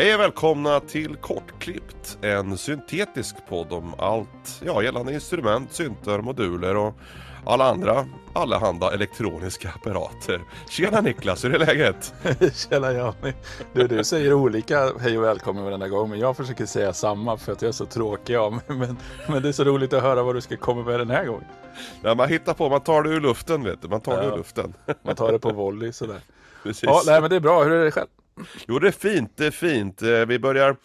Hej och välkomna till Kortklippt, en syntetisk podd om allt, ja gällande instrument, syntar, moduler och alla andra allehanda elektroniska apparater. Tjena Niklas, hur är läget? Tjena Janni. Du, du säger olika hej och välkommen varenda gång, men jag försöker säga samma för att jag är så tråkig av mig. Men, men det är så roligt att höra vad du ska komma med den här gången. Ja, man hittar på, man tar det ur luften vet du, man tar det ur luften. Man tar det på volley sådär. Precis. Ja, nej men det är bra, hur är det själv? Jo det är fint, det är fint. Eh, vi börjar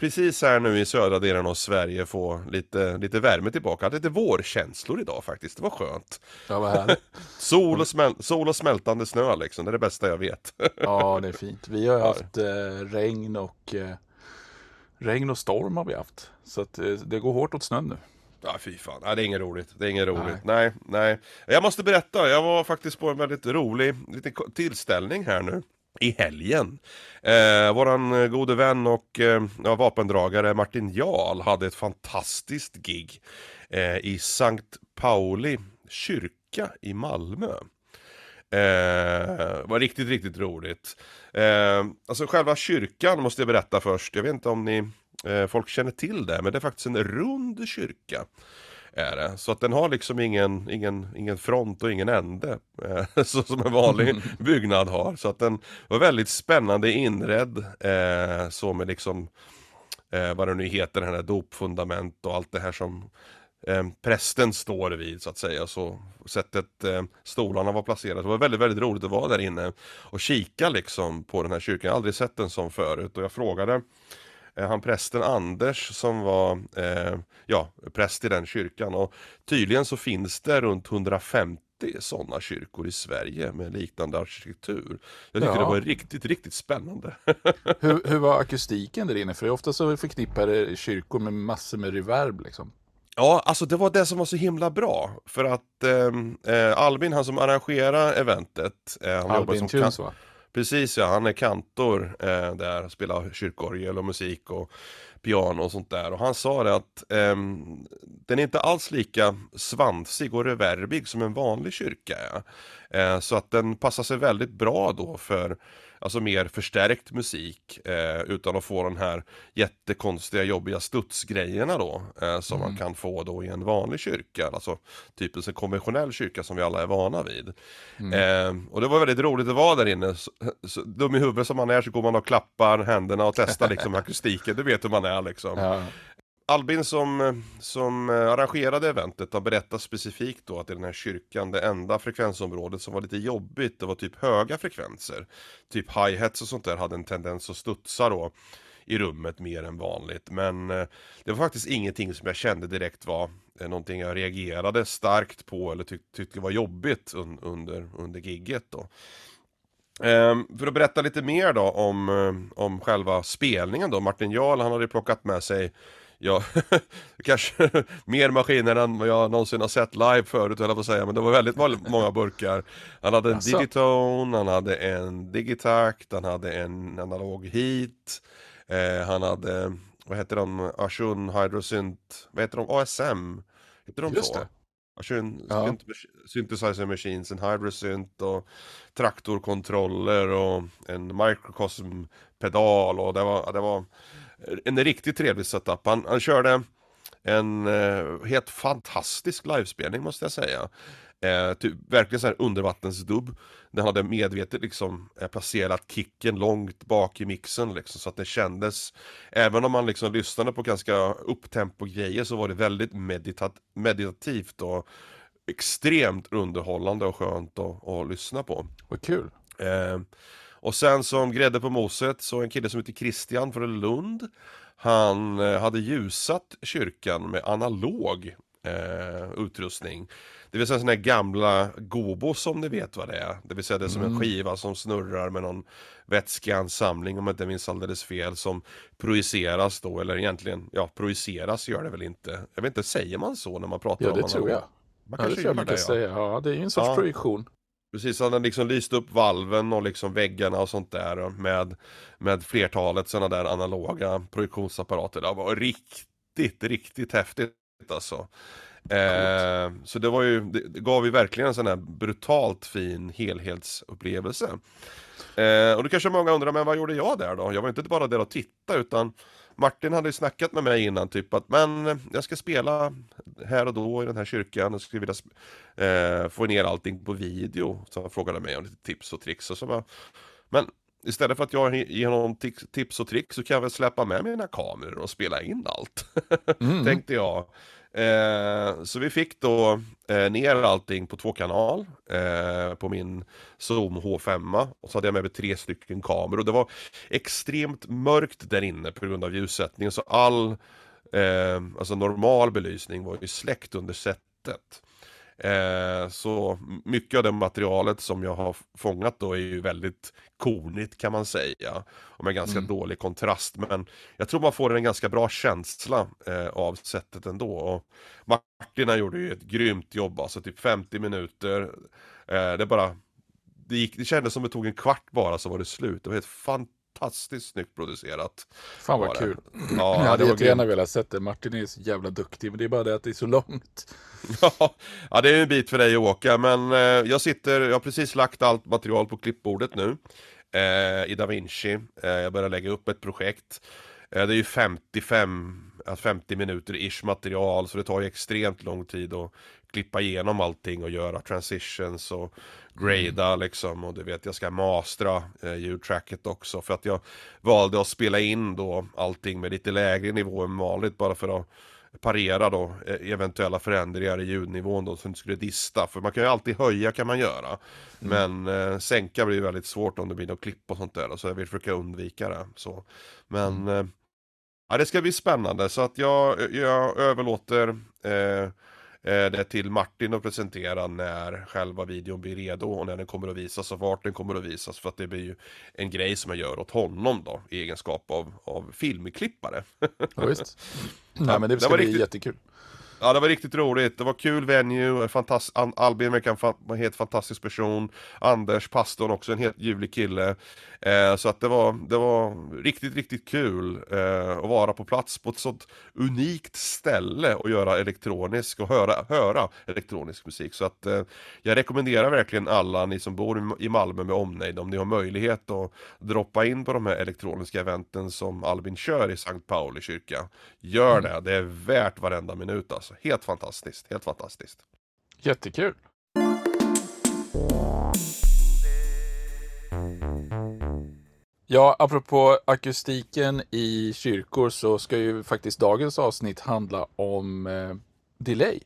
precis här nu i södra delen av Sverige få lite, lite värme tillbaka. Lite vårkänslor idag faktiskt, det var skönt. Ja, vad sol, och smäl sol och smältande snö liksom, det är det bästa jag vet. ja, det är fint. Vi har haft eh, regn och eh, regn och storm har vi haft. Så att, eh, det går hårt åt snön nu. Ja fy fan, nej, det är inget roligt. Det är inget roligt. Nej. nej, nej. Jag måste berätta, jag var faktiskt på en väldigt rolig liten tillställning här nu i helgen. Eh, våran eh, gode vän och eh, ja, vapendragare Martin Jarl hade ett fantastiskt gig eh, i Sankt Pauli kyrka i Malmö. Eh, var riktigt, riktigt roligt. Eh, alltså själva kyrkan måste jag berätta först. Jag vet inte om ni eh, folk känner till det, men det är faktiskt en rund kyrka är det. Så att den har liksom ingen, ingen, ingen front och ingen ände. Eh, så som en vanlig byggnad har. Så att den var väldigt spännande inredd. Eh, så med liksom eh, vad det nu heter, den här dopfundament och allt det här som eh, prästen står vid så att säga. Så sättet eh, stolarna var placerade. Det var väldigt, väldigt roligt att vara där inne och kika liksom på den här kyrkan. Jag har aldrig sett den som förut och jag frågade han prästen Anders som var eh, ja, präst i den kyrkan och tydligen så finns det runt 150 sådana kyrkor i Sverige med liknande arkitektur. Jag tycker ja. det var riktigt, riktigt spännande. hur, hur var akustiken där inne? För ofta så förknippar kyrkor med massor med reverb liksom. Ja, alltså det var det som var så himla bra. För att eh, eh Albin, han som arrangerar eventet. Eh, Albin Tunes va? Precis ja, han är kantor eh, där, spelar kyrkorgel och musik och piano och sånt där. Och han sa det att eh, den är inte alls lika svansig och reverbig som en vanlig kyrka är. Eh, så att den passar sig väldigt bra då för alltså mer förstärkt musik eh, utan att få den här jättekonstiga jobbiga studsgrejerna då eh, som mm. man kan få då i en vanlig kyrka, alltså typ en konventionell kyrka som vi alla är vana vid. Mm. Eh, och det var väldigt roligt att vara där inne, så, så, dum i huvudet som man är så går man och klappar händerna och testar liksom akustiken, du vet hur man är liksom. Ja. Albin som, eh, som eh, arrangerade eventet har berättat specifikt då att i den här kyrkan det enda frekvensområdet som var lite jobbigt det var typ höga frekvenser. Typ hi-hats och sånt där hade en tendens att studsa då i rummet mer än vanligt. Men eh, det var faktiskt ingenting som jag kände direkt var någonting jag reagerade starkt på eller tyck tyckte var jobbigt un under, under gigget då. Um, för att berätta lite mer då om, um, om själva spelningen då. Martin Jarl han hade plockat med sig ja, kanske mer maskiner än vad jag någonsin har sett live förut höll jag på att säga, men det var väldigt många burkar. Han hade en alltså. Digitone, han hade en Digitact, han hade en analog heat, eh, han hade, vad heter de, Ashun Hydrosynt, vad heter de, ASM? Heter de Just så? Det. Ashun ja. Synthesizer Machines, en Hydrosynt och traktorkontroller och en Microcosm pedal och det var, det var en riktigt trevlig setup. Han, han körde en eh, helt fantastisk livespelning måste jag säga. Eh, typ, verkligen så här undervattensdubb. Den hade medvetet liksom eh, placerat kicken långt bak i mixen liksom, så att det kändes, även om man liksom lyssnade på ganska upptempo grejer så var det väldigt meditat meditativt och extremt underhållande och skönt att, att lyssna på. Vad kul! Eh, och sen som grädde på moset så en kille som heter Christian från Lund. Han eh, hade ljusat kyrkan med analog eh, utrustning. Det vill säga sådana här gamla Gobo som ni vet vad det är. Det vill säga det är som mm. en skiva som snurrar med någon vätskeansamling om jag inte minns alldeles fel som projiceras då eller egentligen, ja projiceras gör det väl inte. Jag vet inte, säger man så när man pratar ja, om analog? Ja det tror jag. Man ja, det tror jag man kan det, säga. Ja, det är ju en sorts ja. projektion. Precis, han hade liksom lyst upp valven och liksom väggarna och sånt där med, med flertalet sådana där analoga projektionsapparater. Det var riktigt, riktigt häftigt alltså. Eh, så det var ju, det, gav ju verkligen en sån här brutalt fin helhetsupplevelse. Eh, och då kanske många undrar, men vad gjorde jag där då? Jag var inte bara där och tittade, utan Martin hade ju snackat med mig innan typ att men jag ska spela här och då i den här kyrkan, jag skulle vilja eh, få ner allting på video. Så han frågade mig om lite tips och tricks och så bara, men istället för att jag ger honom tips och tricks så kan jag väl släppa med mina kameror och spela in allt. Mm. Tänkte jag. Eh, så vi fick då eh, ner allting på två kanal eh, på min Zoom H5 och så hade jag med mig tre stycken kameror. Det var extremt mörkt där inne på grund av ljussättningen så all eh, alltså normal belysning var ju släckt under sättet. Eh, så mycket av det materialet som jag har fångat då är ju väldigt konigt kan man säga. Och med ganska mm. dålig kontrast. Men jag tror man får en ganska bra känsla eh, av sättet ändå. Och Martina gjorde ju ett grymt jobb, alltså typ 50 minuter. Eh, det bara det, gick, det kändes som det tog en kvart bara så var det slut. Det var helt fantastiskt fantastiskt snyggt producerat. Fan vad kul. Ja, jag hade jättegärna velat sett det. Martin är så jävla duktig, men det är bara det att det är så långt. ja, det är en bit för dig att åka, men eh, jag sitter, jag har precis lagt allt material på klippbordet nu. Eh, I DaVinci. Eh, jag börjar lägga upp ett projekt. Eh, det är ju 55 50 minuter ish material så det tar ju extremt lång tid att klippa igenom allting och göra transitions och grada liksom och du vet jag ska mastra eh, ljudtracket också för att jag valde att spela in då allting med lite lägre nivå än vanligt bara för att parera då eh, eventuella förändringar i ljudnivån då så inte skulle dista för man kan ju alltid höja kan man göra mm. men eh, sänka blir väldigt svårt om det blir något klipp och sånt där så jag vill försöka undvika det så men mm. eh, ja det ska bli spännande så att jag, jag överlåter Eh, det till Martin att presentera när själva videon blir redo och när den kommer att visas och vart den kommer att visas för att det blir ju en grej som jag gör åt honom då i egenskap av, av filmklippare. Ja, visst. Nej men det ska det bli riktigt... jättekul. Ja, det var riktigt roligt. Det var kul venue, fantast... Albin verkar en helt fantastisk person. Anders, pastorn, också en helt ljuvlig kille. Eh, så att det var, det var riktigt, riktigt kul eh, att vara på plats på ett sånt unikt ställe och göra elektronisk och höra, höra elektronisk musik. Så att eh, jag rekommenderar verkligen alla ni som bor i Malmö med omnejd om ni har möjlighet att droppa in på de här elektroniska eventen som Albin kör i Sankt Pauli kyrka. Gör mm. det, det är värt varenda minut alltså. Helt fantastiskt, helt fantastiskt. Jättekul. Ja, apropå akustiken i kyrkor så ska ju faktiskt dagens avsnitt handla om eh, delay.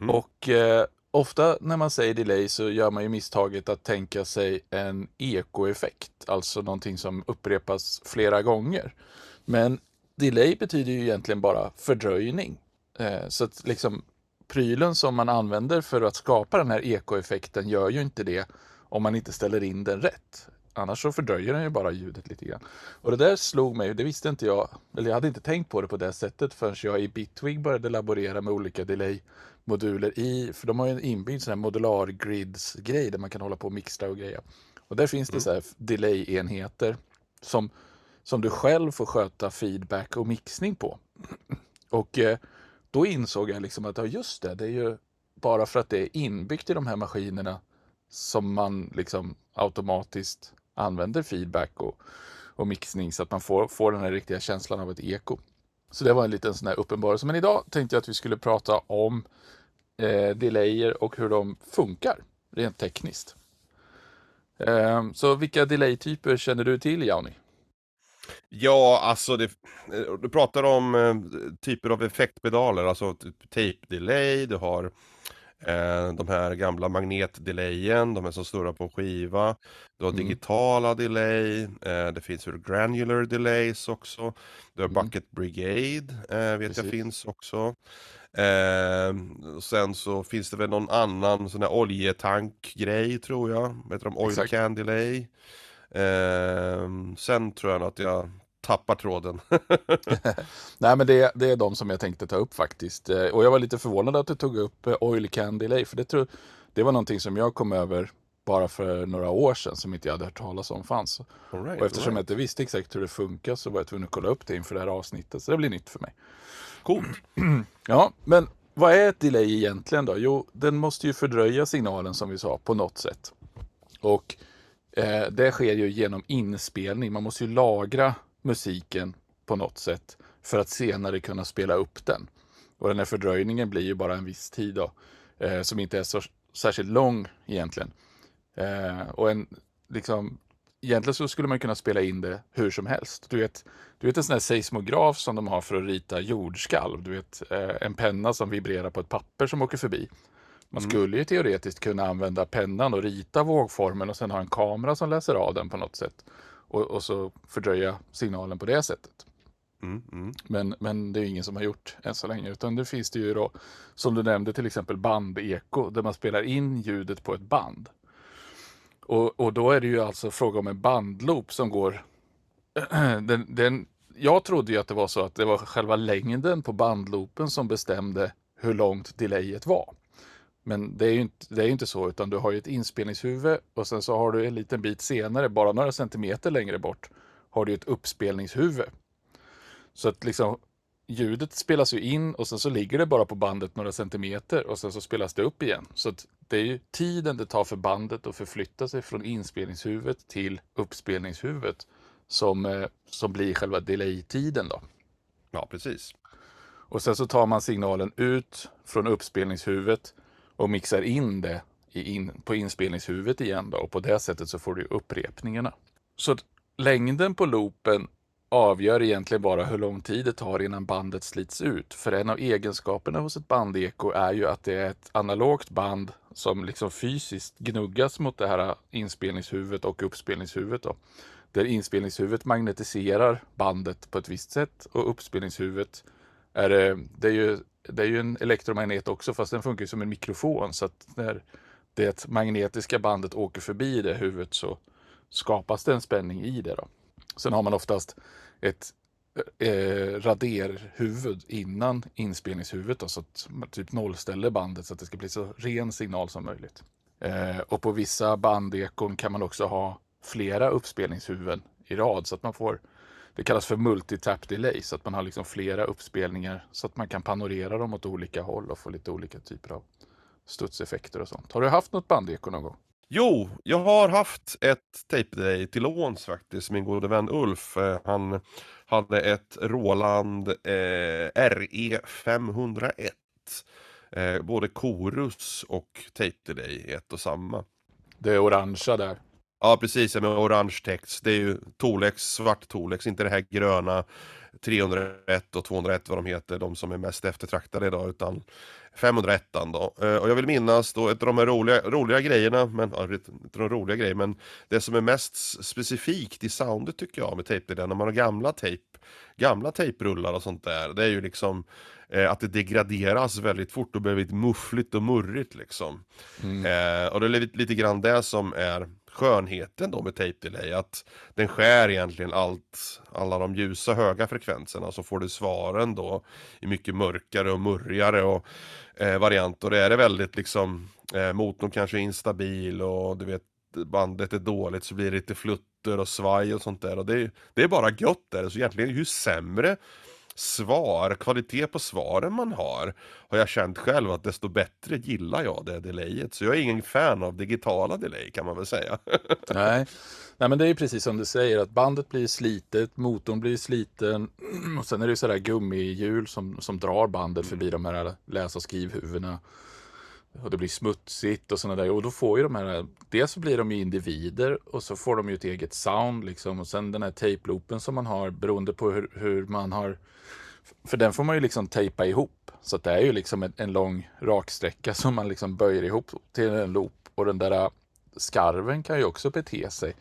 Mm. Och eh, ofta när man säger delay så gör man ju misstaget att tänka sig en ekoeffekt, alltså någonting som upprepas flera gånger. Men delay betyder ju egentligen bara fördröjning. Eh, så att liksom prylen som man använder för att skapa den här ekoeffekten gör ju inte det om man inte ställer in den rätt. Annars så fördröjer den ju bara ljudet lite grann. Och det där slog mig, det visste inte jag, eller jag hade inte tänkt på det på det sättet förrän jag i Bitwig började laborera med olika delay-moduler i, för de har ju en inbyggd sån här modular grids-grej där man kan hålla på och mixtra och greja. Och där finns det mm. så här delay-enheter som, som du själv får sköta feedback och mixning på. Och eh, då insåg jag liksom att ja, just det, det är ju bara för att det är inbyggt i de här maskinerna som man liksom automatiskt använder feedback och, och mixning så att man får, får den här riktiga känslan av ett eko. Så det var en liten sån här uppenbarelse. Men idag tänkte jag att vi skulle prata om eh, delayer och hur de funkar rent tekniskt. Eh, så vilka delay-typer känner du till, Jauni? Ja, alltså det, eh, du pratar om eh, typer av effektpedaler, alltså typ tape delay, du har eh, de här gamla magnetdelayen, de är som snurrar på en skiva. Du har mm. digitala delay, eh, det finns hur granular delays också. Du har mm. bucket brigade, eh, vet Precis. jag finns också. Eh, sen så finns det väl någon annan sån här oljetankgrej tror jag, heter de oil Exakt. can delay. Eh, sen tror jag att jag tappar tråden. Nej men det, det är de som jag tänkte ta upp faktiskt. Eh, och jag var lite förvånad att du tog upp eh, Oil Can Delay. För det, tror, det var någonting som jag kom över bara för några år sedan som inte jag hade hört talas om fanns. Right, och eftersom right. jag inte visste exakt hur det funkar så var jag tvungen att kolla upp det inför det här avsnittet. Så det blir nytt för mig. Coolt. ja, men vad är ett delay egentligen då? Jo, den måste ju fördröja signalen som vi sa på något sätt. Och eh, det sker ju genom inspelning. Man måste ju lagra musiken på något sätt för att senare kunna spela upp den. Och den här fördröjningen blir ju bara en viss tid då, eh, som inte är så särskilt lång egentligen. Eh, och en, liksom, egentligen så skulle man kunna spela in det hur som helst. Du vet, du vet en sån här seismograf som de har för att rita jordskalv. Du vet eh, en penna som vibrerar på ett papper som åker förbi. Man mm. skulle ju teoretiskt kunna använda pennan och rita vågformen och sen ha en kamera som läser av den på något sätt. Och, och så fördröja signalen på det sättet. Mm, mm. Men, men det är ingen som har gjort än så länge. Utan det finns det ju då, som du nämnde, till exempel bandeko, där man spelar in ljudet på ett band. Och, och då är det ju alltså fråga om en bandloop som går... den, den, jag trodde ju att det var så att det var själva längden på bandloopen som bestämde hur långt delayet var. Men det är ju inte, det är inte så, utan du har ju ett inspelningshuvud och sen så har du en liten bit senare, bara några centimeter längre bort, har du ett uppspelningshuvud. Så att liksom ljudet spelas ju in och sen så ligger det bara på bandet några centimeter och sen så spelas det upp igen. Så att det är ju tiden det tar för bandet att förflytta sig från inspelningshuvudet till uppspelningshuvudet som, eh, som blir själva delay-tiden då. Ja, precis. Och sen så tar man signalen ut från uppspelningshuvudet och mixar in det in, på inspelningshuvudet igen då och på det sättet så får du upprepningarna. Så längden på loopen avgör egentligen bara hur lång tid det tar innan bandet slits ut. För en av egenskaperna hos ett bandeko är ju att det är ett analogt band som liksom fysiskt gnuggas mot det här inspelningshuvudet och uppspelningshuvudet. Då. Där inspelningshuvudet magnetiserar bandet på ett visst sätt och uppspelningshuvudet är, eh, det är, ju, det är ju en elektromagnet också fast den funkar som en mikrofon så att när det magnetiska bandet åker förbi det huvudet så skapas det en spänning i det. Då. Sen har man oftast ett eh, eh, raderhuvud innan inspelningshuvudet då, så att man typ nollställer bandet så att det ska bli så ren signal som möjligt. Eh, och på vissa bandekon kan man också ha flera uppspelningshuvuden i rad så att man får det kallas för multitap delay så att man har liksom flera uppspelningar så att man kan panorera dem åt olika håll och få lite olika typer av studseffekter och sånt. Har du haft något bandeko någon gång? Jo, jag har haft ett tape delay till låns faktiskt. Min gode vän Ulf, eh, han hade ett Roland eh, RE 501. Eh, både korus och tape delay i ett och samma. Det är orangea där. Ja, precis, med orange text. Det är ju Tolex, svart Tolex, inte det här gröna 301 och 201 vad de heter, de som är mest eftertraktade idag, utan 501 då. Eh, och jag vill minnas då ett av de här roliga, roliga grejerna, men, ja, inte de roliga grejer, men det som är mest specifikt i soundet tycker jag med tejp, när man har gamla tejp, gamla tejprullar och sånt där, det är ju liksom eh, att det degraderas väldigt fort och blir lite muffligt och murrigt liksom. Mm. Eh, och det är lite, lite grann det som är skönheten då med tape delay, att den skär egentligen allt, alla de ljusa höga frekvenserna, så får du svaren då i mycket mörkare och murrigare och eh, variant. Och det är det väldigt liksom, eh, motorn kanske är instabil och du vet bandet är dåligt så blir det lite flutter och svaj och sånt där. Och det, det är bara gött där, så egentligen ju sämre svar, kvalitet på svaren man har, har jag känt själv att desto bättre gillar jag det delayet. Så jag är ingen fan av digitala delay kan man väl säga. Nej. Nej, men det är precis som du säger att bandet blir slitet, motorn blir sliten och sen är det ju sådär gummihjul som, som drar bandet förbi de här läs och skrivhuvudena. Och det blir smutsigt och sådana där. Och då får ju de här, dels så blir de ju individer och så får de ju ett eget sound liksom. Och sen den här tape-loopen som man har beroende på hur, hur man har för den får man ju liksom tejpa ihop. Så det är ju liksom en, en lång raksträcka som man liksom böjer ihop till en loop. Och den där äh, skarven kan ju också bete sig.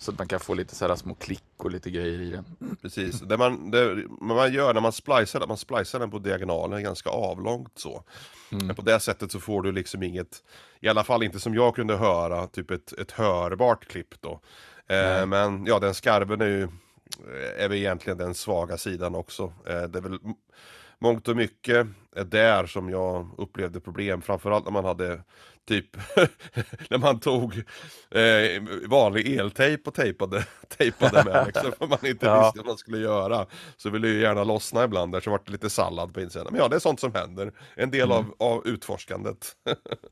Så att man kan få lite så här små klick och lite grejer i den. Precis, det man, det man gör när man splicar, man splicar den på diagonalen ganska avlångt så. Mm. Men på det sättet så får du liksom inget, i alla fall inte som jag kunde höra, typ ett, ett hörbart klipp då. Eh, men ja, den skarven är ju är väl egentligen den svaga sidan också. Eh, det är väl mångt och mycket där som jag upplevde problem, framförallt när man hade typ när man tog eh, vanlig eltejp och tejpade, tejpade med liksom, för man inte ja. visste vad man skulle göra. Så ville ju gärna lossna ibland där, så vart det lite sallad på insidan. Men ja, det är sånt som händer. En del mm. av, av utforskandet.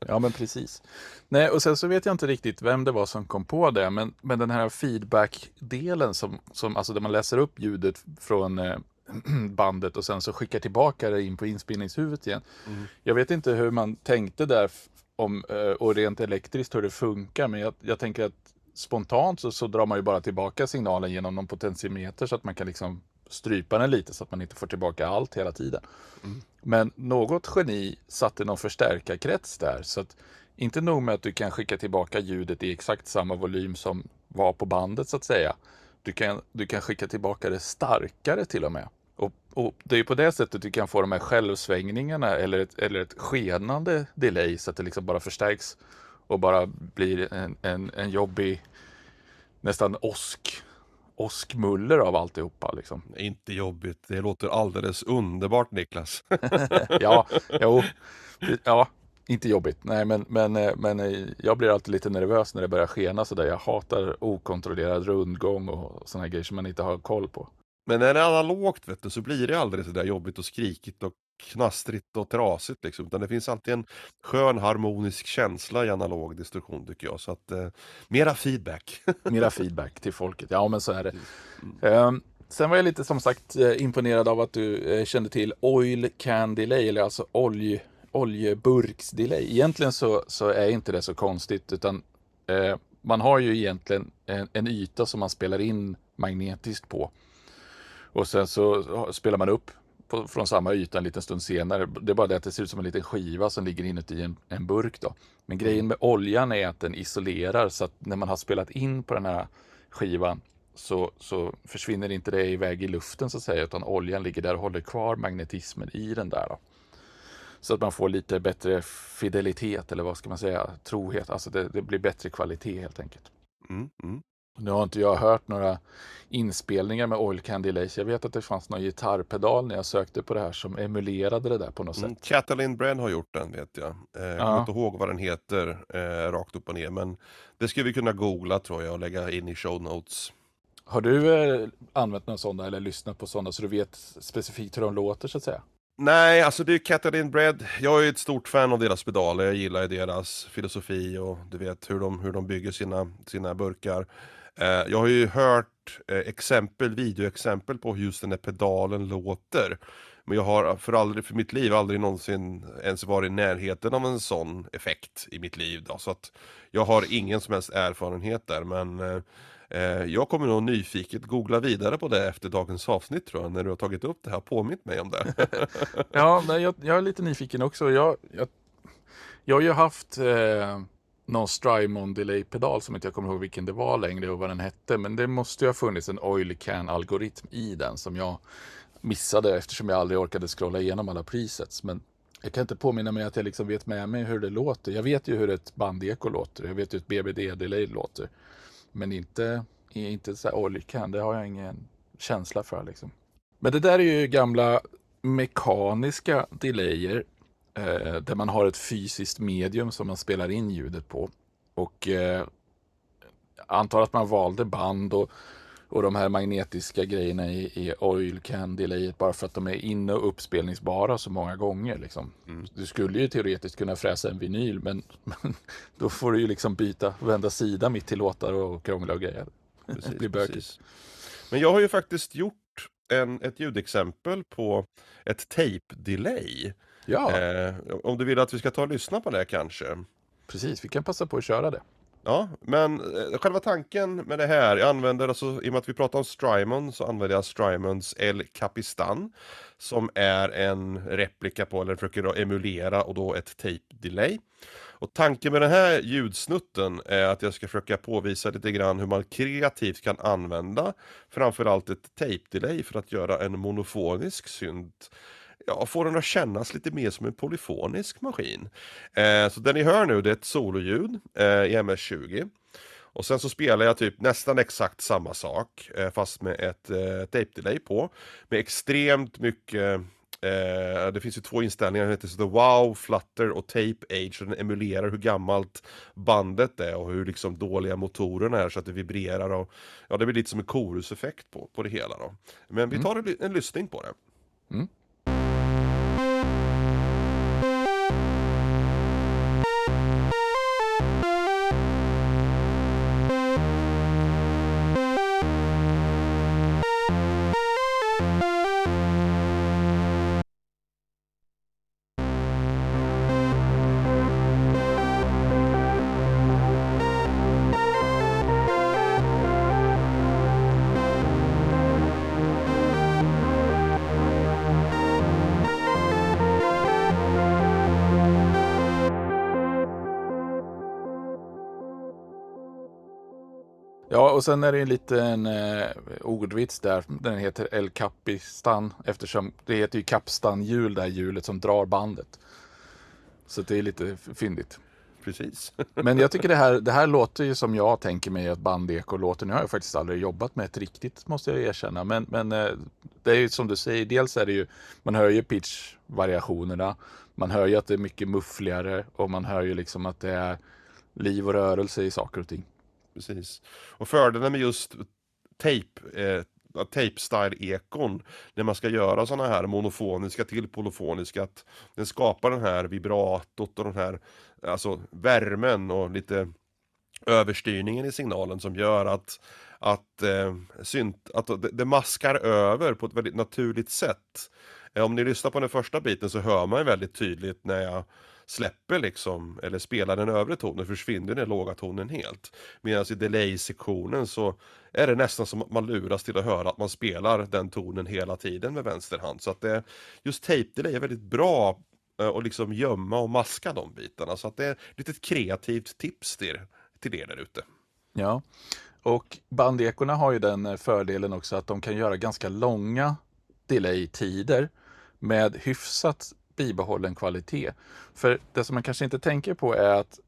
ja, men precis. Nej, och sen så vet jag inte riktigt vem det var som kom på det, men, men den här feedback-delen som, som, alltså där man läser upp ljudet från eh, bandet och sen så skickar tillbaka det in på inspelningshuvudet igen. Mm. Jag vet inte hur man tänkte där om, eh, och rent elektriskt hur det funkar, men jag, jag tänker att spontant så, så, drar man ju bara tillbaka signalen genom någon potentiometer så att man kan liksom strypa den lite så att man inte får tillbaka allt hela tiden. Mm. Men något geni satte någon förstärkarkrets där så att inte nog med att du kan skicka tillbaka ljudet i exakt samma volym som var på bandet så att säga. Du kan, du kan skicka tillbaka det starkare till och med. Och, Det är på det sättet du kan få de här självsvängningarna eller ett, eller ett skenande delay så att det liksom bara förstärks och bara blir en, en, en jobbig, nästan åsk, åskmuller av alltihopa. Liksom. Inte jobbigt, det låter alldeles underbart Niklas. ja, jo, ja, inte jobbigt. Nej, men, men, men jag blir alltid lite nervös när det börjar skena sådär. Jag hatar okontrollerad rundgång och sådana grejer som man inte har koll på. Men när det är analogt vet du, så blir det aldrig så där jobbigt och skrikigt och knastrigt och trasigt liksom. Utan det finns alltid en skön harmonisk känsla i analog distorsion tycker jag. Så att, eh, mera feedback. mera feedback till folket, ja men så är det. Mm. Um, sen var jag lite som sagt eh, imponerad av att du eh, kände till Oil Can Delay, eller alltså olj, oljeburksdelay. Egentligen så, så är inte det så konstigt, utan eh, man har ju egentligen en, en yta som man spelar in magnetiskt på. Och sen så spelar man upp på, från samma yta en liten stund senare. Det är bara det att det ser ut som en liten skiva som ligger inuti en, en burk. Då. Men grejen med oljan är att den isolerar så att när man har spelat in på den här skivan så, så försvinner inte det iväg i luften så att säga utan oljan ligger där och håller kvar magnetismen i den där. Då. Så att man får lite bättre fidelitet eller vad ska man säga, trohet. Alltså det, det blir bättre kvalitet helt enkelt. Mm, mm. Nu har inte jag hört några inspelningar med Oil Candy Lace. Jag vet att det fanns någon gitarrpedal när jag sökte på det här som emulerade det där på något mm, sätt. Catalin Brenn har gjort den vet jag. Eh, jag kommer inte ihåg vad den heter eh, rakt upp och ner. Men det skulle vi kunna googla tror jag och lägga in i show notes. Har du eh, använt någon sådana eller lyssnat på sådana så du vet specifikt hur de låter så att säga? Nej, alltså det är Catalin Bread. Jag är ett stort fan av deras pedaler. Jag gillar deras filosofi och du vet hur de, hur de bygger sina, sina burkar. Eh, jag har ju hört eh, exempel, videoexempel på hur just den här pedalen låter. Men jag har för, aldrig, för mitt liv aldrig någonsin ens varit i närheten av en sån effekt i mitt liv. Då. Så att jag har ingen som helst erfarenhet där. Men eh, eh jag kommer nog nyfiket googla vidare på det efter dagens avsnitt tror jag. När du har tagit upp det här och påmint mig om det. ja, jag, jag, är lite nyfiken också. Jag, jag, jag har ju haft eh någon Strymon delay-pedal som inte jag kommer ihåg vilken det var längre och vad den hette. Men det måste ju ha funnits en oil can-algoritm i den som jag missade eftersom jag aldrig orkade scrolla igenom alla presets. Men jag kan inte påminna mig att jag liksom vet med mig hur det låter. Jag vet ju hur ett bandeko låter. Jag vet hur ett BBD-delay låter. Men inte, inte så här oil can. Det har jag ingen känsla för liksom. Men det där är ju gamla mekaniska delayer eh, där man har ett fysiskt medium som man spelar in ljudet på. Och eh, antar att man valde band och, och de här magnetiska grejerna i, i oil can delayet bara för att de är inne och uppspelningsbara så många gånger. Liksom. Mm. Du skulle ju teoretiskt kunna fräsa en vinyl men, men då får du ju liksom byta, vända sida mitt till låtar och krångla och grejer. Precis, det blir bökigt. Men jag har ju faktiskt gjort en, ett ljudexempel på ett tape-delay. Ja. Eh, om du vill att vi ska ta och lyssna på det kanske? Precis, vi kan passa på att köra det. Ja, men eh, själva tanken med det här, jag använder alltså, i och med att vi pratar om Strymon så använder jag Strymons El Capistan som är en replika på, eller försöker emulera och då ett tape delay. Och tanken med den här ljudsnutten är att jag ska försöka påvisa lite grann hur man kreativt kan använda framförallt ett tape delay för att göra en monofonisk synt ja, får den att kännas lite mer som en polyfonisk maskin. Eh, så det ni hör nu det är ett sololjud eh, i MS-20. Och sen så spelar jag typ nästan exakt samma sak eh, fast med ett eh, tape delay på. Med extremt mycket Eh, det finns ju två inställningar, den heter The Wow, Flutter och Tape Age. Och den emulerar hur gammalt bandet är och hur liksom dåliga motorerna är så att det vibrerar och ja, det blir lite som en koruseffekt på, på det hela då. Men vi Mm. tar en, en lyssning på det. Ja, och sen är det en liten eh, ordvits där. Den heter El Capistan eftersom det heter ju Capstan-hjul, det här hjulet som drar bandet. Så det är lite fyndigt. Precis. Men jag tycker det här, det här låter ju som jag tänker mig att bandeko låter. Nu har jag faktiskt aldrig jobbat med ett riktigt, måste jag erkänna. Men, men eh, det är ju som du säger, dels är det ju, man hör ju pitch-variationerna. Man hör ju att det är mycket muffligare och man hör ju liksom att det är liv och rörelse i saker och ting. Precis. Och fördelen med just tape, eh, tape-style-ekon när man ska göra sådana här monofoniska till polofoniska att den skapar den här vibratot och den här alltså värmen och lite överstyrningen i signalen som gör att att, eh, synt, att det, det maskar över på ett väldigt naturligt sätt. Eh, om ni lyssnar på den första biten så hör man väldigt tydligt när jag släpper liksom, eller spelar den övre tonen, försvinner den låga tonen helt. Medan i delay-sektionen så är det nästan som att man luras till att höra att man spelar den tonen hela tiden med vänster hand. Så att det, just tape-delay är väldigt bra eh, att liksom gömma och maska de bitarna. Så att det är ett litet kreativt tips till, till er där ute. Ja, och bandekorna har ju den eh, fördelen också att de kan göra ganska långa delay-tider med hyfsat bibehållen kvalitet. För det som man kanske inte tänker på är att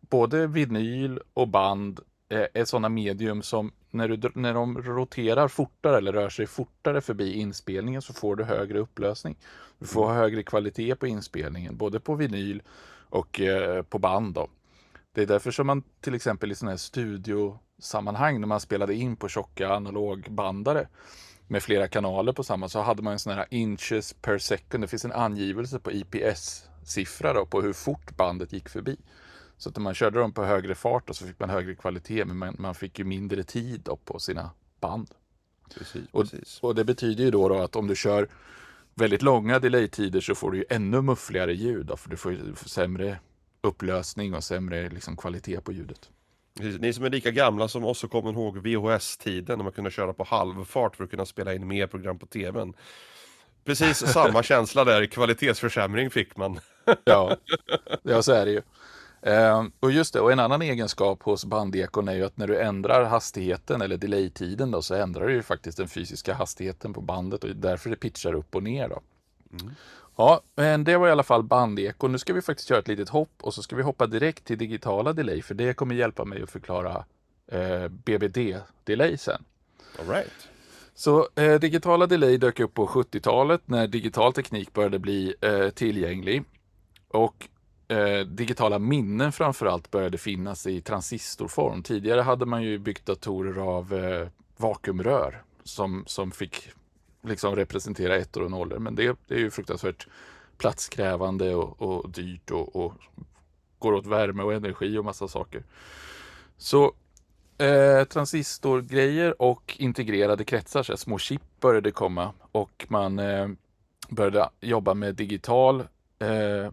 både vinyl och band eh, är sådana medium som när, du, när de roterar fortare eller rör sig fortare förbi inspelningen så får du högre upplösning. Du får högre kvalitet på inspelningen, både på vinyl och eh, på band. Då. Det är därför som man till exempel i sådana här studiosammanhang när man spelade in på tjocka analogbandare med flera kanaler på samma så hade man en sån här inches per second. Det finns en angivelse på IPS-siffra då på hur fort bandet gick förbi. Så att när man körde dem på högre fart och så fick man högre kvalitet men man, man fick ju mindre tid då på sina band. Precis, Och, precis. och det betyder ju då, då att om du kör väldigt långa delay-tider så får du ju ännu muffligare ljud då, för du får ju sämre upplösning och sämre liksom, kvalitet på ljudet. Precis. Ni som är lika gamla som oss och kommer ihåg VHS-tiden när man kunde köra på halvfart för att kunna spela in mer program på tvn. Precis samma känsla där, kvalitetsförsämring fick man. Ja, ja så är det ju. Ehm, och just det, och en annan egenskap hos bandekon är ju att när du ändrar hastigheten eller delay-tiden då, så ändrar du ju faktiskt den fysiska hastigheten på bandet och därför det pitchar upp och ner då. Ja, men det var i alla fall bandekon. Nu ska vi faktiskt göra ett litet hopp och så ska vi hoppa direkt till digitala delay för det kommer hjälpa mig att förklara eh, BBD-delay sen. All right. Så eh, digitala delay dök upp på 70-talet när digital teknik började bli eh, tillgänglig. Och eh, digitala minnen framförallt började finnas i transistorform. Tidigare hade man ju byggt datorer av eh, vakuumrör som, som fick liksom representera ettor och nollor. Men det, det är ju fruktansvärt platskrävande och, och dyrt och, och går åt värme och energi och massa saker. Så eh, transistorgrejer och integrerade kretsar, så här, små chip började komma och man eh, började jobba med digital eh,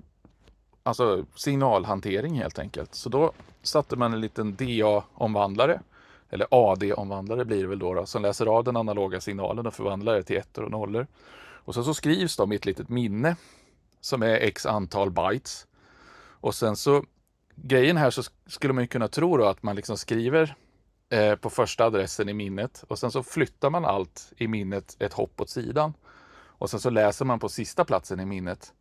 alltså signalhantering helt enkelt. Så då satte man en liten DA-omvandlare, eller AD-omvandlare blir det väl då, då, som läser av den analoga signalen och förvandlar det till ettor och nollor. Och sen så skrivs de i ett litet minne som är x antal bytes. Och sen så, grejen här så skulle man ju kunna tro då att man liksom skriver eh, på första adressen i minnet och sen så flyttar man allt i minnet ett hopp åt sidan. Och sen så läser man på sista platsen i minnet.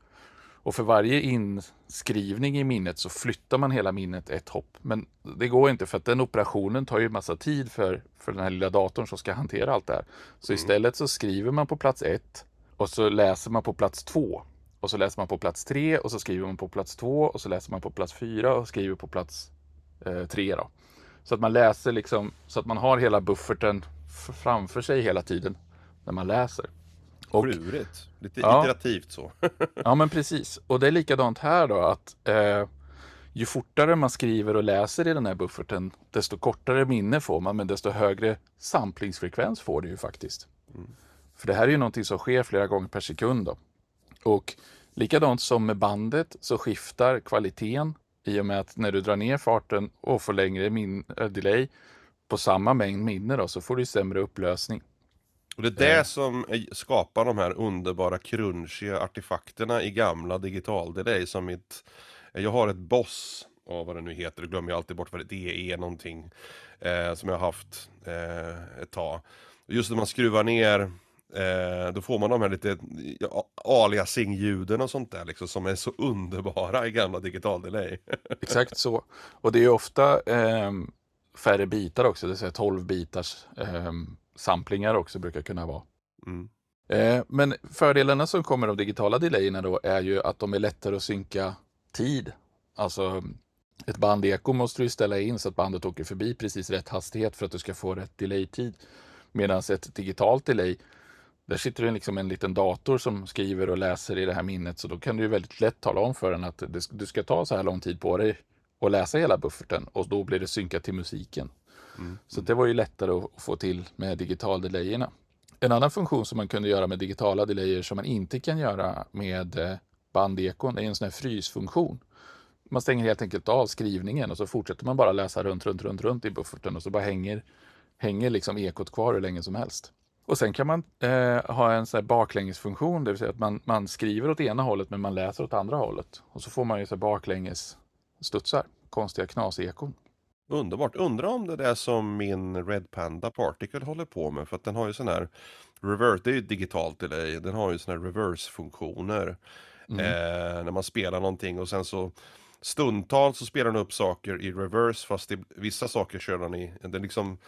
Och för varje inskrivning i minnet så flyttar man hela minnet ett hopp. Men det går inte för att den operationen tar ju massa tid för, för den här lilla datorn som ska hantera allt det här. Så istället så skriver man på plats ett Och så läser man på plats två. Och så läser man på plats tre och så skriver man på plats två och så läser man på plats fyra och skriver på plats eh, tre. Då. Så att man läser liksom, så att man har hela bufferten framför sig hela tiden när man läser. Och, Klurigt. Lite ja, iterativt så. ja, men precis. Och det är likadant här då att eh, ju fortare man skriver och läser i den här bufferten, desto kortare minne får man, men desto högre samplingsfrekvens får det ju faktiskt. Mm. För det här är ju någonting som sker flera gånger per sekund. Då. Och likadant som med bandet så skiftar kvaliteten i och med att när du drar ner farten och får längre min äh, delay på samma mängd minne då, så får du sämre upplösning. Och det är det eh. som skapar de här underbara crunchiga artefakterna i gamla digitaldelay som mitt jag har ett boss, oh, vad det nu heter, det glömmer jag alltid bort vad det är någonting. Eh, som jag har haft eh, ett tag. Just när man skruvar ner eh, då får man de här lite ja, aliasing-ljuden och sånt där liksom, som är så underbara i gamla digitaldelay. Exakt så. Och det är ofta eh, färre bitar också, det vill säga 12 bitars eh, samplingar också brukar kunna vara. Mm. Eh, men fördelarna som kommer av digitala delayerna då är ju att de är lättare att synka tid. Alltså ett bandeko måste du ställa in så att bandet åker förbi precis rätt hastighet för att du ska få rätt delay-tid. Medan ett digitalt delay, där sitter det liksom en liten dator som skriver och läser i det här minnet så då kan du väldigt lätt tala om för den att du ska ta så här lång tid på dig och läsa hela bufferten och då blir det synkat till musiken. Mm. Så det var ju lättare att få till med digital delayerna. En annan funktion som man kunde göra med digitala delayer som man inte kan göra med eh, bandekon är en sån här frysfunktion. Man stänger helt enkelt av skrivningen och så fortsätter man bara läsa runt, runt, runt, runt i bufferten och så bara hänger, hänger liksom ekot kvar hur länge som helst. Och sen kan man eh, ha en sån här baklängesfunktion, det vill säga att man, man skriver åt ena hållet men man läser åt andra hållet. Och så får man ju så baklänges studsar, konstiga knasekon. Underbart. Undrar om det är som min Red Panda Particle håller på med. För att den har ju sån här reverse, det är ju digitalt dig. Den har ju såna här reverse-funktioner. Mm. Eh, när man spelar någonting och sen så stundtals så spelar den upp saker i reverse fast i, vissa saker kör den i, den liksom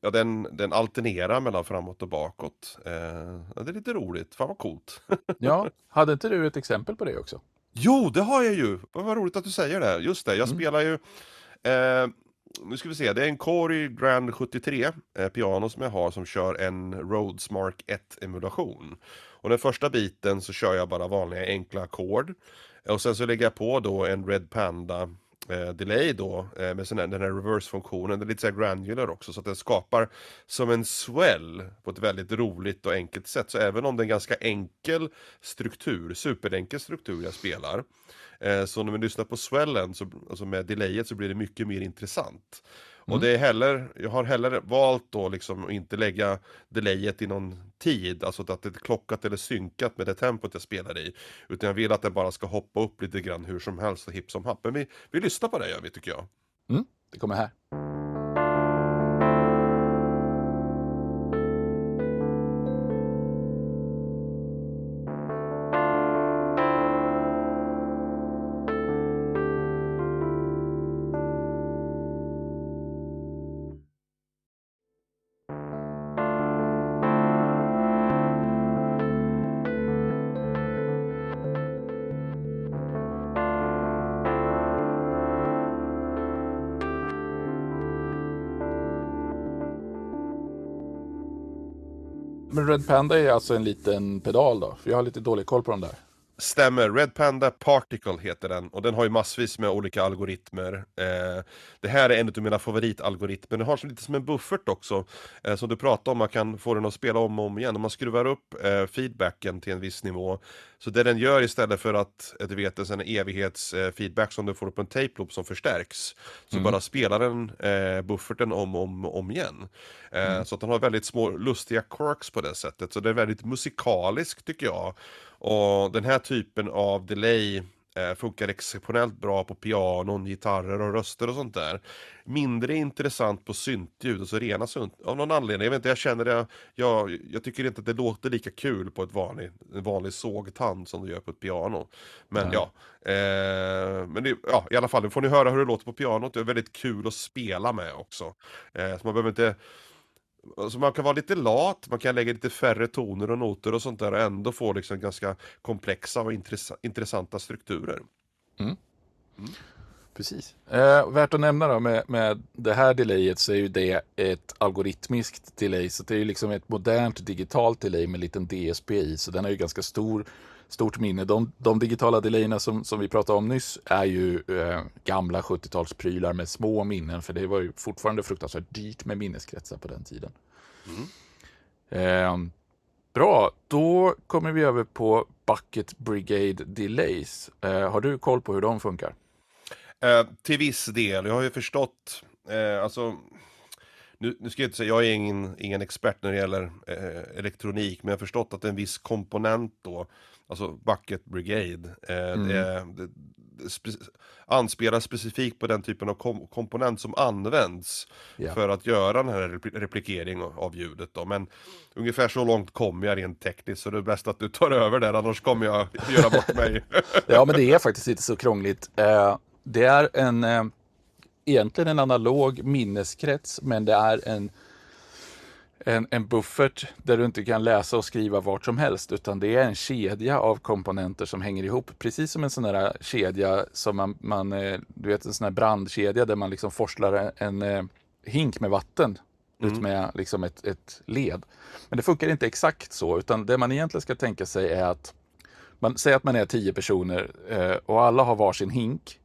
Ja, den, den alternerar mellan framåt och bakåt. Eh, det är lite roligt, fan vad coolt. ja, hade inte du ett exempel på det också? Jo, det har jag ju! Vad roligt att du säger det. Just det, jag mm. spelar ju eh, nu ska vi se, det är en korg Grand 73 eh, piano som jag har som kör en Rhodes Mark 1 emulation. Och den första biten så kör jag bara vanliga enkla ackord. Och sen så lägger jag på då en Red Panda eh, delay då eh, med sån här, den här reverse-funktionen. Den är lite så granular också så att den skapar som en swell på ett väldigt roligt och enkelt sätt. Så även om det är en ganska enkel struktur, superenkel struktur jag spelar eh, så när man lyssnar på swellen, så, alltså med delayet, så blir det mycket mer intressant. Mm. Och det är heller, jag har heller valt då liksom att inte lägga delayet i någon tid, alltså att det är klockat eller synkat med det tempot jag spelar i. Utan jag vill att det bara ska hoppa upp lite grann hur som helst och hipp som happ. Men vi, vi lyssnar på det gör vi tycker jag. Mm, det kommer här. Men Red Panda är alltså en liten pedal då? För jag har lite dålig koll på de där. Stämmer, Red Panda Particle heter den och den har ju massvis med olika algoritmer. Eh, det här är en av mina favoritalgoritmer, den har så lite som en buffert också. Eh, som du pratade om, man kan få den att spela om och om igen. Om man skruvar upp eh, feedbacken till en viss nivå. Så det den gör istället för att, du vet, en evighetsfeedback som du får upp en tape loop som förstärks. Så mm. bara spelar den eh, bufferten om och om, om igen. Eh, mm. Så att den har väldigt små lustiga quirks på det sättet. Så det är väldigt musikalisk tycker jag. Och den här typen av delay eh, funkar exceptionellt bra på pianon, gitarrer och röster och sånt där. Mindre intressant på syntljud, alltså rena synt, av någon anledning. Jag vet inte, jag känner det, jag, jag tycker inte att det låter lika kul på ett vanlig, en vanlig sågtand som det gör på ett piano. Men ja, ja eh, men det, ja, i alla fall, nu får ni höra hur det låter på pianot. Det är väldigt kul att spela med också. Eh, så man behöver inte alltså man kan vara lite lat, man kan lägga lite färre toner och noter och sånt där och ändå få liksom ganska komplexa och intressanta strukturer. Mm. Mm. Precis. Eh, värt att nämna då med, med det här delayet så är ju det ett algoritmiskt delay. Så det är ju liksom ett modernt digitalt delay med en liten DSP i. Så den har ju ganska stor, stort minne. De, de digitala delayerna som, som vi pratade om nyss är ju eh, gamla 70-talsprylar med små minnen. För det var ju fortfarande fruktansvärt dyrt med minneskretsar på den tiden. Mm. Eh, bra, då kommer vi över på Bucket Brigade Delays. Eh, har du koll på hur de funkar? Eh, till viss del, jag har ju förstått, eh, alltså nu, nu ska jag inte säga, jag är ingen, ingen expert när det gäller eh, elektronik, men jag har förstått att en viss komponent då, alltså Bucket Brigade, eh, mm. det, det, det spe, anspelar specifikt på den typen av kom, komponent som används yeah. för att göra den här replikeringen av ljudet då. Men ungefär så långt kommer jag rent tekniskt, så det är bäst att du tar över där, annars kommer jag göra bort mig. ja, men det är faktiskt inte så krångligt. Eh, det är en, eh, egentligen en analog minneskrets, men det är en, en, en buffert där du inte kan läsa och skriva vart som helst, utan det är en kedja av komponenter som hänger ihop. Precis som en sån där kedja som man, man eh, du vet en sån här brandkedja där man liksom forslar en, en eh, hink med vatten mm. ut med liksom ett, ett led. Men det funkar inte exakt så, utan det man egentligen ska tänka sig är att man säger att man är tio personer eh, och alla har varsin hink.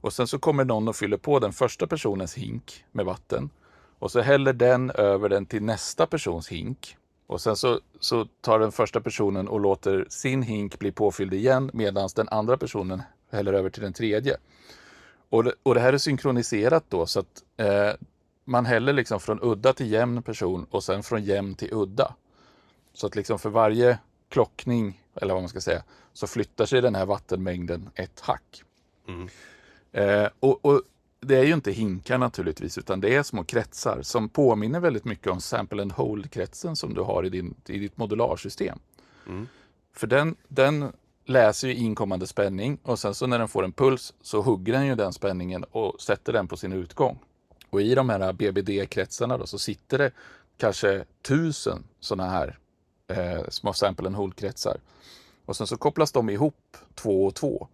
Och sen så kommer någon och fyller på den första personens hink med vatten. Och så häller den över den till nästa persons hink. Och sen så, så tar den första personen och låter sin hink bli påfylld igen medan den andra personen häller över till den tredje. Och det, och det här är synkroniserat då så att eh, man häller liksom från udda till jämn person och sen från jämn till udda. Så att liksom för varje klockning, eller vad man ska säga, så flyttar sig den här vattenmängden ett hack. Mm. Eh, och, och, det är ju inte hinkar naturligtvis, utan det är små kretsar som påminner väldigt mycket om sample and hold-kretsen som du har i, din, i ditt modularsystem. Mm. För den, den läser ju inkommande spänning och sen så när den får en puls så hugger den ju den spänningen och sätter den på sin utgång. Och i de här BBD-kretsarna då så sitter det kanske tusen sådana här eh, små sample and hold-kretsar. Och sen så kopplas de ihop två och två.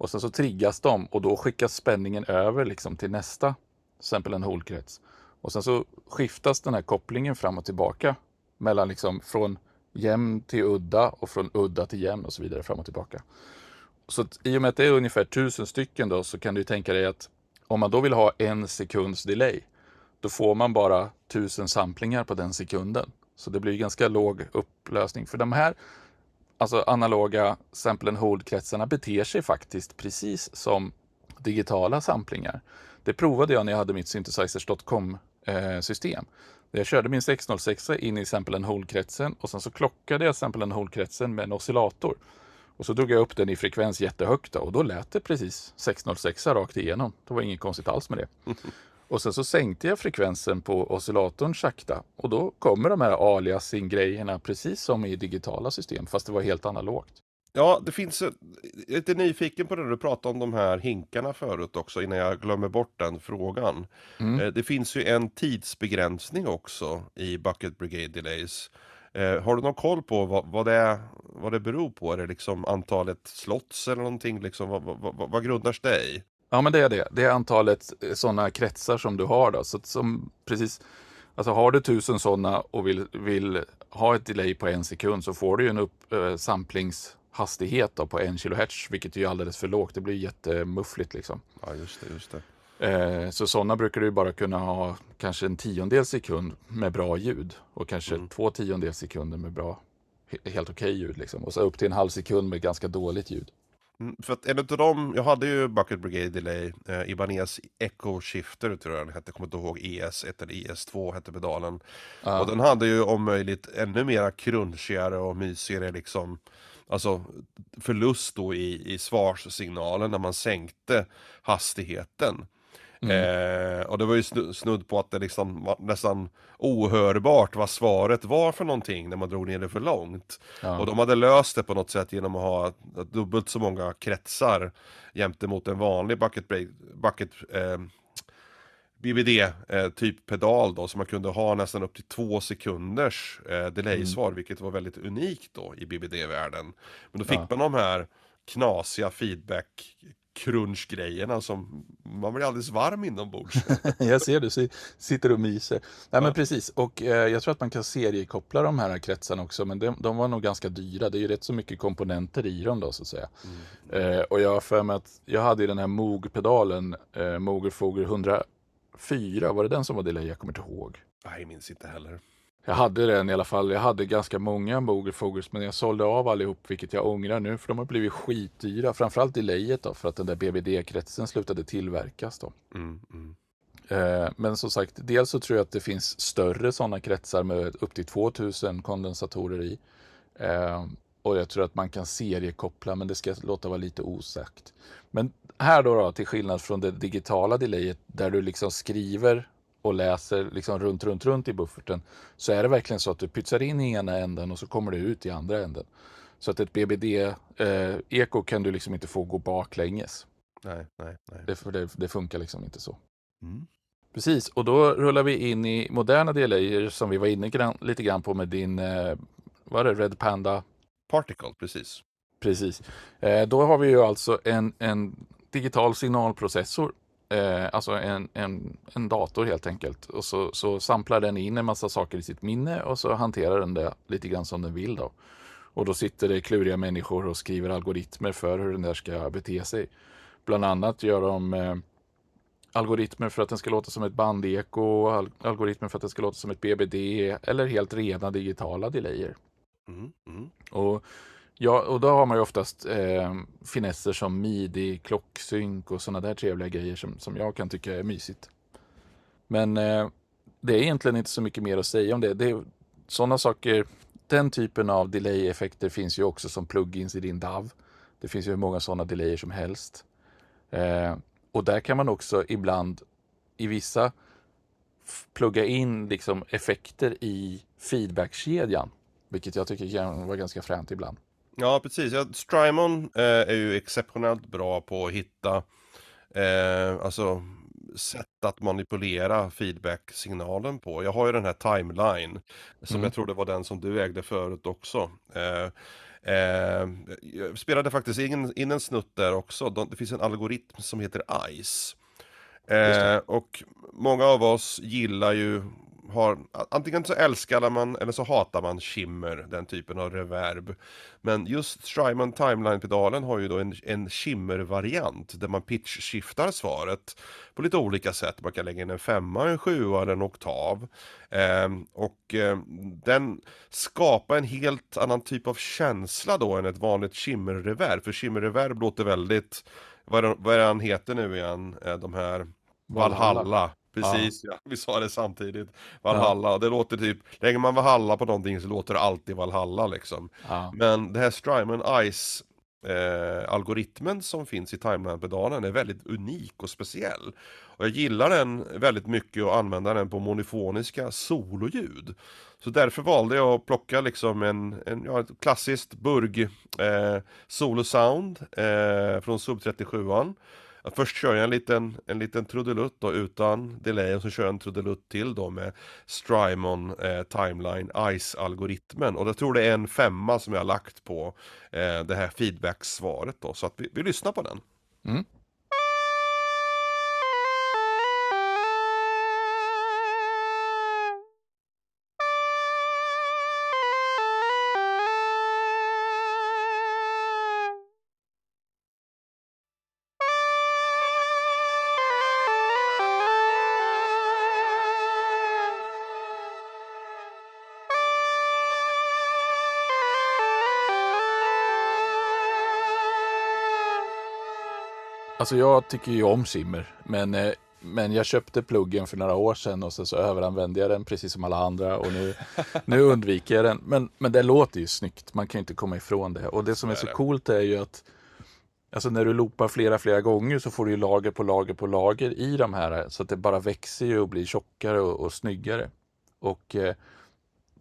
Och sen så triggas de och då skickas spänningen över liksom till nästa till exempel en holkrets. Och sen så skiftas den här kopplingen fram och tillbaka mellan liksom från jämn till udda och från udda till jämn och så vidare fram och tillbaka. Så att, i och med att det är ungefär tusen stycken då så kan du tänka dig att om man då vill ha en sekunds delay då får man bara tusen samplingar på den sekunden. Så det blir ganska låg upplösning. För de här alltså analoga sample and hold-kretsarna beter sig faktiskt precis som digitala samplingar. Det provade jag när jag hade mitt synthesizers.com-system. Eh, jag körde min 606 in i sample and hold-kretsen och sen så klockade jag sample and hold-kretsen med en oscillator. Och så drog jag upp den i frekvens jättehögt och då lät det precis 606 rakt igenom. Det var inget konstigt alls med det. Och sen så sänkte jag frekvensen på oscillatorn sakta och då kommer de här aliasing-grejerna precis som i digitala system fast det var helt analogt. Ja, det finns, jag är lite nyfiken på det du pratade om de här hinkarna förut också innan jag glömmer bort den frågan. Mm. Eh, det finns ju en tidsbegränsning också i Bucket Brigade Delays. Eh, har du någon koll på vad, vad, det, vad det beror på? Är det liksom antalet slots eller någonting? Liksom, vad, vad, vad grundas det i? Ja, men det är det. Det är antalet eh, sådana kretsar som du har. Då. Så som, precis, alltså har du tusen sådana och vill, vill ha ett delay på en sekund så får du ju en upp, eh, samplingshastighet då på en kilohertz, vilket är alldeles för lågt. Det blir jättemuffligt liksom. Ja, just det. Just det. Eh, så sådana brukar du bara kunna ha kanske en tiondel sekund med bra ljud och kanske mm. två tiondels sekunder med bra, helt okej okay ljud. Liksom. Och så upp till en halv sekund med ganska dåligt ljud. Mm, för att en av dem, jag hade ju Bucket Brigade Delay, eh, Ibanez Echo Shifter tror jag den hette, kommer inte ihåg ES1 eller ES2 hette pedalen. Ah. Och den hade ju om möjligt ännu mera crunchigare och mysigare liksom, alltså förlust då i, i svarssignalen när man sänkte hastigheten. Mm. Eh, och det var ju snudd på att det liksom var nästan ohörbart vad svaret var för någonting när man drog ner det för långt. Ja. Och de hade löst det på något sätt genom att ha dubbelt så många kretsar jämte mot en vanlig bucket, break, bucket eh, BBD eh, typ pedal då som man kunde ha nästan upp till två sekunders eh, delay-svar mm. vilket var väldigt unikt då i BBD-världen. Men då fick ja. man de här knasiga feedback crunch-grejerna som man blir alldeles varm inombords. jag ser du sitter och myser. Nej ja. men precis och eh, jag tror att man kan seriekoppla de här kretsarna också men de, de, var nog ganska dyra. Det är ju rätt så mycket komponenter i dem då så att säga. Mm. Eh, och jag har för mig att jag hade ju den här Moog-pedalen, eh, Mooger Foger 104, var det den som var delay? Jag kommer inte ihåg. Nej, jag minns inte heller. Jag hade den i alla fall. Jag hade ganska många Mogerfogers men jag sålde av allihop vilket jag ångrar nu för de har blivit skitdyra. Framförallt delayet då för att den där BBD-kretsen slutade tillverkas då. Mm, mm. Eh, men som sagt, dels så tror jag att det finns större sådana kretsar med upp till 2000 kondensatorer i. Eh, och jag tror att man kan seriekoppla men det ska låta vara lite osagt. Men här då, då till skillnad från det digitala delayet där du liksom skriver och läser liksom runt, runt, runt i bufferten så är det verkligen så att du pytsar in i ena änden och så kommer det ut i andra änden. Så att ett BBD-eko eh, kan du liksom inte få gå baklänges. Nej, nej, nej. Det, för det, det funkar liksom inte så. Mm. Precis, och då rullar vi in i moderna delayer som vi var inne grann, lite grann på med din, eh, vad är det, Red Panda? Particle, precis. Precis. Eh, då har vi ju alltså en, en digital signalprocessor Eh, alltså en, en, en dator helt enkelt. Och så, så samplar den in en massa saker i sitt minne och så hanterar den det lite grann som den vill då. Och då sitter det kluriga människor och skriver algoritmer för hur den där ska bete sig. Bland annat gör de eh, algoritmer för att den ska låta som ett bandeko, al algoritmer för att den ska låta som ett BBD eller helt rena digitala delayer. Mm, mm. Och Ja, och då har man ju oftast eh, finesser som midi, klocksynk och sådana där trevliga grejer som, som jag kan tycka är mysigt. Men eh, det är egentligen inte så mycket mer att säga om det. det är, sådana saker, den typen av delay-effekter finns ju också som plugins i din DAV. Det finns ju hur många sådana delayer som helst. Eh, och där kan man också ibland i vissa plugga in liksom effekter i feedbackkedjan. Vilket jag tycker kan vara ganska fränt ibland. Ja, precis. Ja, Strymon eh, är ju exceptionellt bra på att hitta eh, alltså, sätt att manipulera feedback-signalen på. Jag har ju den här timeline som mm. jag tror det var den som du ägde förut också. Eh, eh, jag spelade faktiskt in, in en snutt där också. Det finns en algoritm som heter ICE. Eh, och många av oss gillar ju har, antingen så älskar man eller så hatar man shimmer, den typen av reverb. Men just Strymon Timeline-pedalen har ju då en, en shimmer-variant där man pitch-skiftar svaret på lite olika sätt. Man kan lägga in en femma, en sjua eller en oktav. Eh, och eh, den skapar en helt annan typ av känsla då än ett vanligt shimmer-reverb. För shimmer-reverb låter väldigt, vad är, vad är han heter nu igen, eh, de här Valhalla. Precis, ja. ja. vi sa det samtidigt. Valhalla, ja. det låter typ, lägger man Valhalla på någonting så låter det alltid Valhalla liksom. Ja. Men det här Strymon Ice eh, algoritmen som finns i timeline-pedalen är väldigt unik och speciell. Och jag gillar den väldigt mycket och använda den på monofoniska sololjud. Så därför valde jag att plocka liksom en, en ja, ett klassiskt burg eh, solo-sound eh, från Sub 37an Först kör jag en liten, en liten trudelutt då utan delay och så kör jag en trudelutt till då med Strymon eh, Timeline Ice-algoritmen. Och jag tror det är en femma som jag har lagt på eh, det här feedback-svaret då. Så att vi, vi lyssnar på den. Mm. Alltså jag tycker ju om Shimmer, men, eh, men jag köpte pluggen för några år sedan och så, så överanvände jag den precis som alla andra och nu, nu undviker jag den. Men, men det låter ju snyggt, man kan inte komma ifrån det. Och det som är så coolt är ju att Alltså när du loopar flera, flera gånger så får du ju lager på lager på lager i de här så att det bara växer ju och blir tjockare och, och snyggare. Och eh,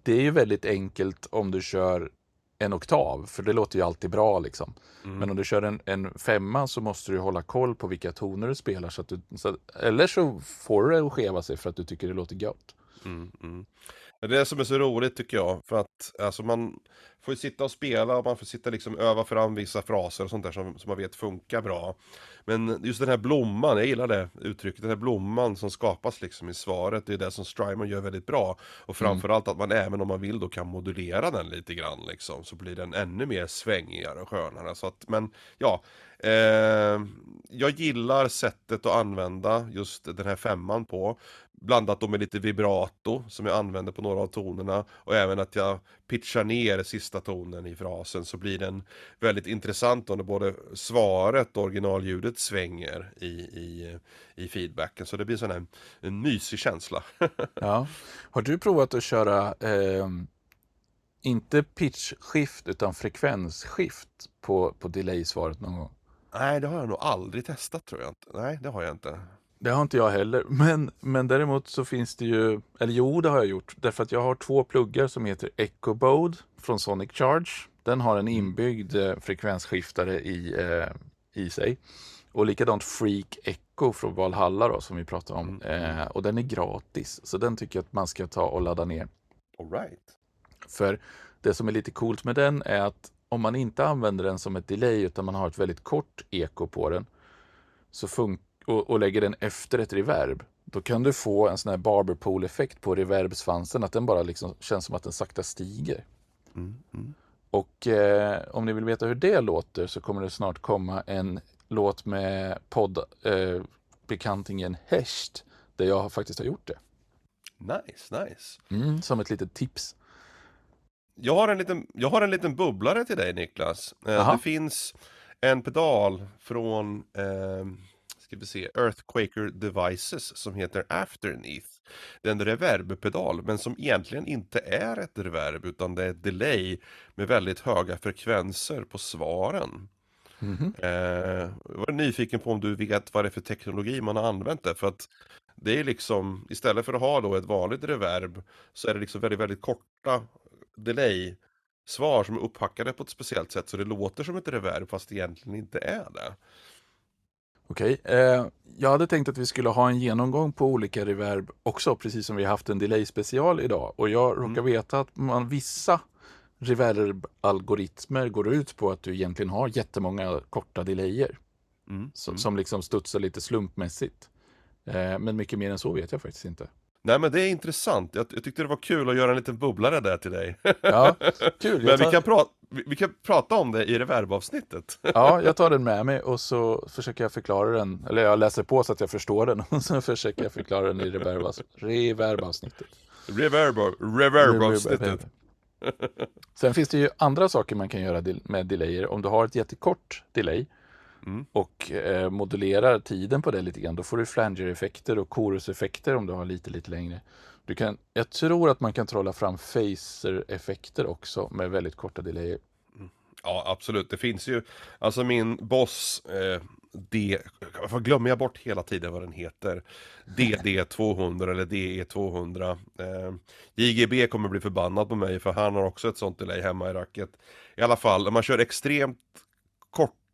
det är ju väldigt enkelt om du kör en oktav, för det låter ju alltid bra liksom. Mm. Men om du kör en, en femma så måste du hålla koll på vilka toner du spelar. Så att du, så, eller så får du det att skeva sig för att du tycker det låter gött. Mm, mm. Det är det som är så roligt tycker jag. För att alltså, man får ju sitta och spela och man får sitta liksom öva fram vissa fraser och sånt där som, som man vet funkar bra. Men just den här blomman, jag gillar det uttrycket, den här blomman som skapas liksom i svaret, det är det som Strymon gör väldigt bra. Och framförallt att man även om man vill då kan modulera den lite grann liksom, så blir den ännu mer svängigare och skönare. Så att, men ja, eh, jag gillar sättet att använda just den här femman på. Blandat då med lite vibrato som jag använder på några av tonerna och även att jag pitchar ner sista tonen i frasen så blir den väldigt intressant då när både svaret och originalljudet svänger i, i, i feedbacken. Så det blir sån här, en mysig känsla. ja. Har du provat att köra eh, inte pitchskift utan frekvensskift på, på delay-svaret någon gång? Nej, det har jag nog aldrig testat tror jag inte. Nej, det har jag inte. Det har inte jag heller, men, men däremot så finns det ju, eller jo det har jag gjort, därför att jag har två pluggar som heter Echo Bode från Sonic Charge. Den har en inbyggd eh, frekvensskiftare i, eh, i sig. Och likadant Freak Echo från Valhalla då, som vi pratade om. Eh, och den är gratis, så den tycker jag att man ska ta och ladda ner. All right. För det som är lite coolt med den är att om man inte använder den som ett delay utan man har ett väldigt kort eko på den så funkar och, och lägger den efter ett reverb, då kan du få en sån här barberpool-effekt på reverbsvansen, att den bara liksom känns som att den sakta stiger. Mm, mm. Och eh, om ni vill veta hur det låter så kommer det snart komma en låt med poddbekantingen eh, Hesht, där jag faktiskt har gjort det. Nice, nice. Mm, som ett litet tips. Jag har en liten, jag har en liten bubblare till dig Niklas. Eh, det finns en pedal från eh, ska vi se, Earthquaker Devices som heter Afterneath. Det är en reverbpedal men som egentligen inte är ett reverb utan det är ett delay med väldigt höga frekvenser på svaren. Mm -hmm. eh, jag var nyfiken på om du vet vad det är för teknologi man har använt det för att det är liksom, istället för att ha då ett vanligt reverb så är det liksom väldigt, väldigt korta delay svar som är upphackade på ett speciellt sätt så det låter som ett reverb fast det egentligen inte är det. Okej, eh, jag hade tänkt att vi skulle ha en genomgång på olika reverb också, precis som vi haft en delay special idag. Och jag råkar mm. veta att man vissa reverb-algoritmer går ut på att du egentligen har jättemånga korta delayer. Mm. Som, mm. som liksom studsar lite slumpmässigt. Eh, men mycket mer än så vet jag faktiskt inte. Nej men det är intressant, jag, jag tyckte det var kul att göra en liten bubblare där till dig. Ja, kul. men tar... vi, kan prata, vi, vi, kan prata om det i reverbavsnittet. Ja, jag tar den med mig och så försöker jag förklara den, eller jag läser på så att jag förstår den och så försöker jag förklara den i reverbavsnittet. Reverb, reverbavsnittet. Sen finns det ju andra saker man kan göra med delayer. Om du har ett jättekort delay Mm. och eh, modulerar tiden på det lite grann. Då får du flanger-effekter och chorus-effekter om du har lite, lite längre. Du kan, jag tror att man kan trolla fram phaser-effekter också med väldigt korta delayer. Mm. Ja, absolut. Det finns ju, alltså min boss, eh, D, varför glömmer jag bort hela tiden vad den heter? DD200 eller DE200. Eh, JGB kommer bli förbannad på mig för han har också ett sånt delay hemma i racket. I alla fall, om man kör extremt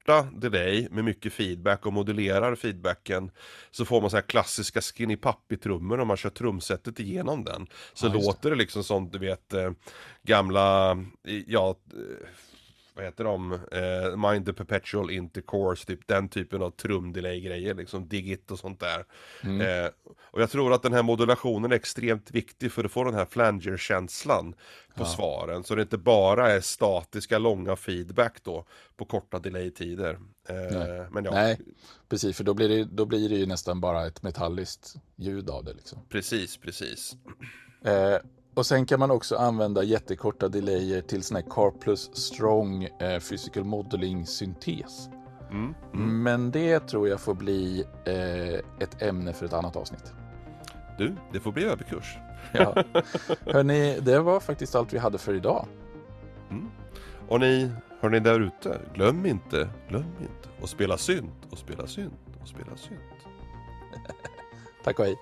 korta delay med mycket feedback och modulerar feedbacken så får man så här klassiska skinny puppy-trummor om man kör trumsetet igenom den. Så ja, låter det liksom som du vet eh, gamla, ja eh, vad heter de, eh, Mind the Perpetual Intercourse, typ den typen av trumdelay-grejer, liksom digit och sånt där. Mm. Eh, och jag tror att den här modulationen är extremt viktig för att få den här flanger-känslan på ja. svaren, så det inte bara är statiska långa feedback då på korta delay-tider. Eh, men ja. Nej, precis, för då blir, det, då blir det ju nästan bara ett metalliskt ljud av det. Liksom. Precis, precis. Och sen kan man också använda jättekorta delayer till sån här Carplus Strong eh, Physical Modeling syntes. Mm, mm. Men det tror jag får bli eh, ett ämne för ett annat avsnitt. Du, det får bli överkurs. ja. Hörni, det var faktiskt allt vi hade för idag. Mm. Och ni, hörni där ute, glöm inte, glöm inte att spela synt och spela synt och spela synt. Tack och hej.